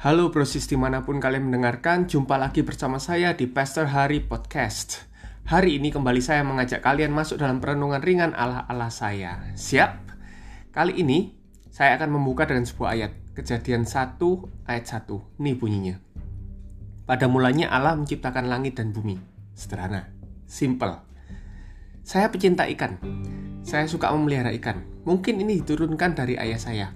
Halo brosis di mana pun kalian mendengarkan, jumpa lagi bersama saya di Pastor Hari Podcast. Hari ini kembali saya mengajak kalian masuk dalam perenungan ringan ala-ala saya. Siap? Kali ini saya akan membuka dengan sebuah ayat, kejadian 1 ayat 1. Ini bunyinya. Pada mulanya Allah menciptakan langit dan bumi. Sederhana, simple. Saya pecinta ikan. Saya suka memelihara ikan. Mungkin ini diturunkan dari ayah saya.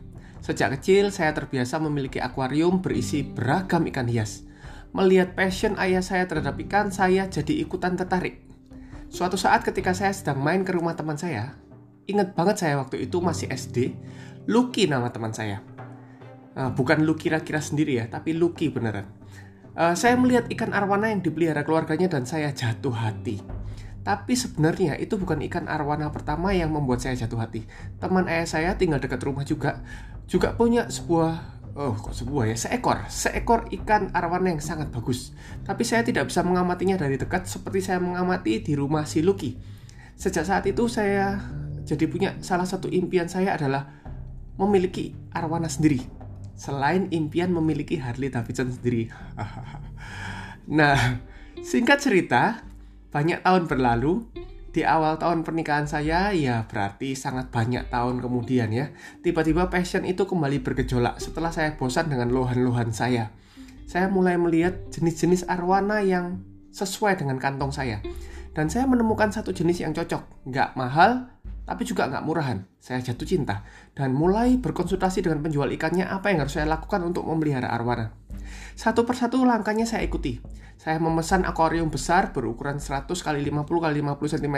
Sejak kecil, saya terbiasa memiliki akuarium berisi beragam ikan hias. Melihat passion ayah saya terhadap ikan, saya jadi ikutan tertarik. Suatu saat ketika saya sedang main ke rumah teman saya, ingat banget saya waktu itu masih SD, Lucky nama teman saya. Uh, bukan Lucky kira-kira sendiri ya, tapi Lucky beneran. Uh, saya melihat ikan arwana yang dipelihara keluarganya dan saya jatuh hati. Tapi sebenarnya itu bukan ikan arwana pertama yang membuat saya jatuh hati. Teman ayah saya tinggal dekat rumah juga, juga punya sebuah Oh, kok sebuah ya? Seekor. Seekor ikan arwana yang sangat bagus. Tapi saya tidak bisa mengamatinya dari dekat seperti saya mengamati di rumah si Lucky. Sejak saat itu saya jadi punya salah satu impian saya adalah memiliki arwana sendiri. Selain impian memiliki Harley Davidson sendiri. nah, singkat cerita, banyak tahun berlalu, di awal tahun pernikahan saya, ya berarti sangat banyak tahun kemudian ya, tiba-tiba passion itu kembali bergejolak setelah saya bosan dengan lohan-lohan saya. Saya mulai melihat jenis-jenis arwana yang sesuai dengan kantong saya. Dan saya menemukan satu jenis yang cocok, nggak mahal, tapi juga nggak murahan. Saya jatuh cinta dan mulai berkonsultasi dengan penjual ikannya apa yang harus saya lakukan untuk memelihara arwana. Satu persatu langkahnya saya ikuti. Saya memesan akuarium besar berukuran 100 x 50 x 50 cm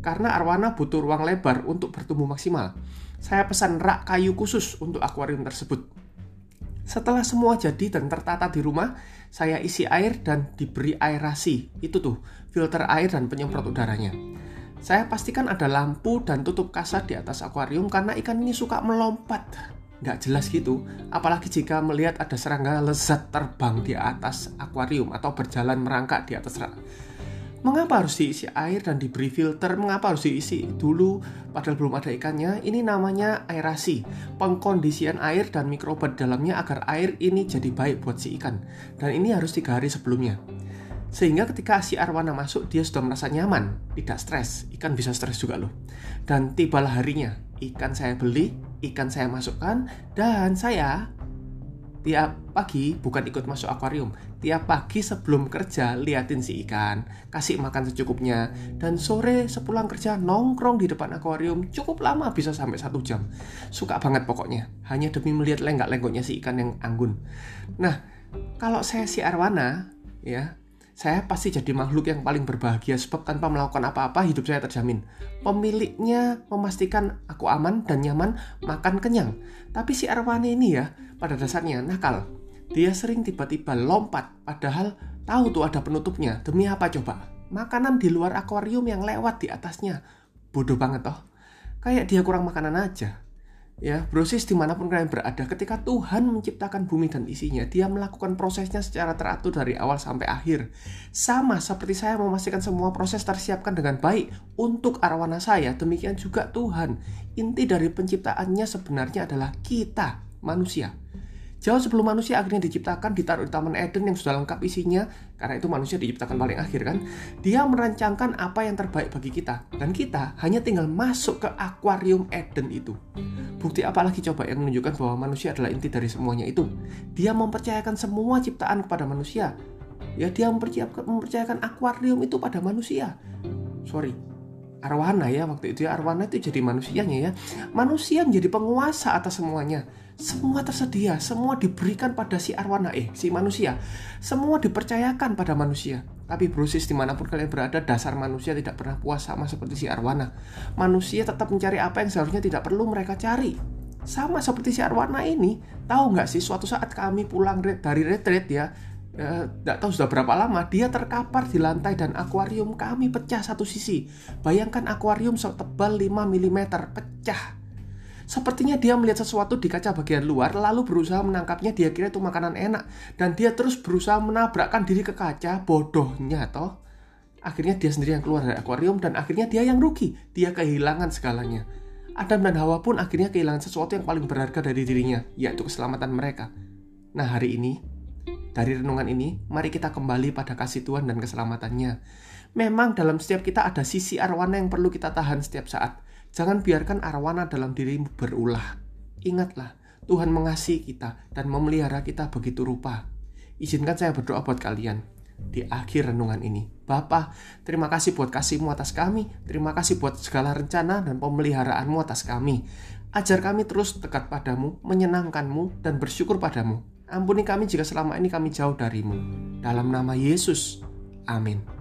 karena arwana butuh ruang lebar untuk bertumbuh maksimal. Saya pesan rak kayu khusus untuk akuarium tersebut. Setelah semua jadi dan tertata di rumah, saya isi air dan diberi aerasi. Itu tuh, filter air dan penyemprot udaranya. Saya pastikan ada lampu dan tutup kasar di atas akuarium karena ikan ini suka melompat nggak jelas gitu. Apalagi jika melihat ada serangga lezat terbang di atas akuarium atau berjalan merangkak di atas rak. Mengapa harus diisi air dan diberi filter? Mengapa harus diisi dulu padahal belum ada ikannya? Ini namanya aerasi, pengkondisian air dan mikroba di dalamnya agar air ini jadi baik buat si ikan. Dan ini harus tiga hari sebelumnya. Sehingga ketika si arwana masuk, dia sudah merasa nyaman, tidak stres. Ikan bisa stres juga loh. Dan tibalah harinya, ikan saya beli, ikan saya masukkan, dan saya tiap pagi bukan ikut masuk akuarium. Tiap pagi sebelum kerja liatin si ikan, kasih makan secukupnya, dan sore sepulang kerja nongkrong di depan akuarium cukup lama bisa sampai satu jam. Suka banget pokoknya, hanya demi melihat lenggak-lenggoknya si ikan yang anggun. Nah, kalau saya si arwana, ya saya pasti jadi makhluk yang paling berbahagia sebab tanpa melakukan apa-apa hidup saya terjamin. Pemiliknya memastikan aku aman dan nyaman makan kenyang. Tapi si Arwani ini ya pada dasarnya nakal. Dia sering tiba-tiba lompat padahal tahu tuh ada penutupnya. Demi apa coba? Makanan di luar akuarium yang lewat di atasnya. Bodoh banget toh. Kayak dia kurang makanan aja. Ya, brosis di mana pun kalian berada, ketika Tuhan menciptakan bumi dan isinya, dia melakukan prosesnya secara teratur dari awal sampai akhir. Sama seperti saya memastikan semua proses tersiapkan dengan baik untuk arwana saya, demikian juga Tuhan. Inti dari penciptaannya sebenarnya adalah kita, manusia. Jauh sebelum manusia akhirnya diciptakan ditaruh di Taman Eden yang sudah lengkap isinya Karena itu manusia diciptakan paling akhir kan? Dia merancangkan apa yang terbaik bagi kita. Dan kita hanya tinggal masuk ke akuarium Eden itu. Bukti apa lagi coba yang menunjukkan bahwa manusia adalah inti dari semuanya itu? Dia mempercayakan semua ciptaan kepada manusia. Ya dia mempercayakan akuarium itu pada manusia. Sorry arwana ya waktu itu ya arwana itu jadi manusianya ya. Manusia menjadi penguasa atas semuanya. Semua tersedia semua diberikan pada si arwana eh si manusia. Semua dipercayakan pada manusia. Tapi brosis di mana pun kalian berada dasar manusia tidak pernah puas sama seperti si arwana. Manusia tetap mencari apa yang seharusnya tidak perlu mereka cari. Sama seperti si arwana ini tahu nggak sih suatu saat kami pulang dari retreat ya tidak eh, tahu sudah berapa lama dia terkapar di lantai dan akuarium kami pecah satu sisi. Bayangkan akuarium setebal 5 mm pecah. Sepertinya dia melihat sesuatu di kaca bagian luar lalu berusaha menangkapnya dia kira itu makanan enak dan dia terus berusaha menabrakkan diri ke kaca bodohnya toh. Akhirnya dia sendiri yang keluar dari akuarium dan akhirnya dia yang rugi. Dia kehilangan segalanya. Adam dan Hawa pun akhirnya kehilangan sesuatu yang paling berharga dari dirinya, yaitu keselamatan mereka. Nah, hari ini, dari renungan ini, mari kita kembali pada kasih Tuhan dan keselamatannya. Memang dalam setiap kita ada sisi arwana yang perlu kita tahan setiap saat. Jangan biarkan arwana dalam dirimu berulah. Ingatlah, Tuhan mengasihi kita dan memelihara kita begitu rupa. Izinkan saya berdoa buat kalian di akhir renungan ini. Bapa, terima kasih buat kasihmu atas kami. Terima kasih buat segala rencana dan pemeliharaanmu atas kami. Ajar kami terus dekat padamu, menyenangkanmu, dan bersyukur padamu. Ampuni kami jika selama ini kami jauh darimu. Dalam nama Yesus. Amin.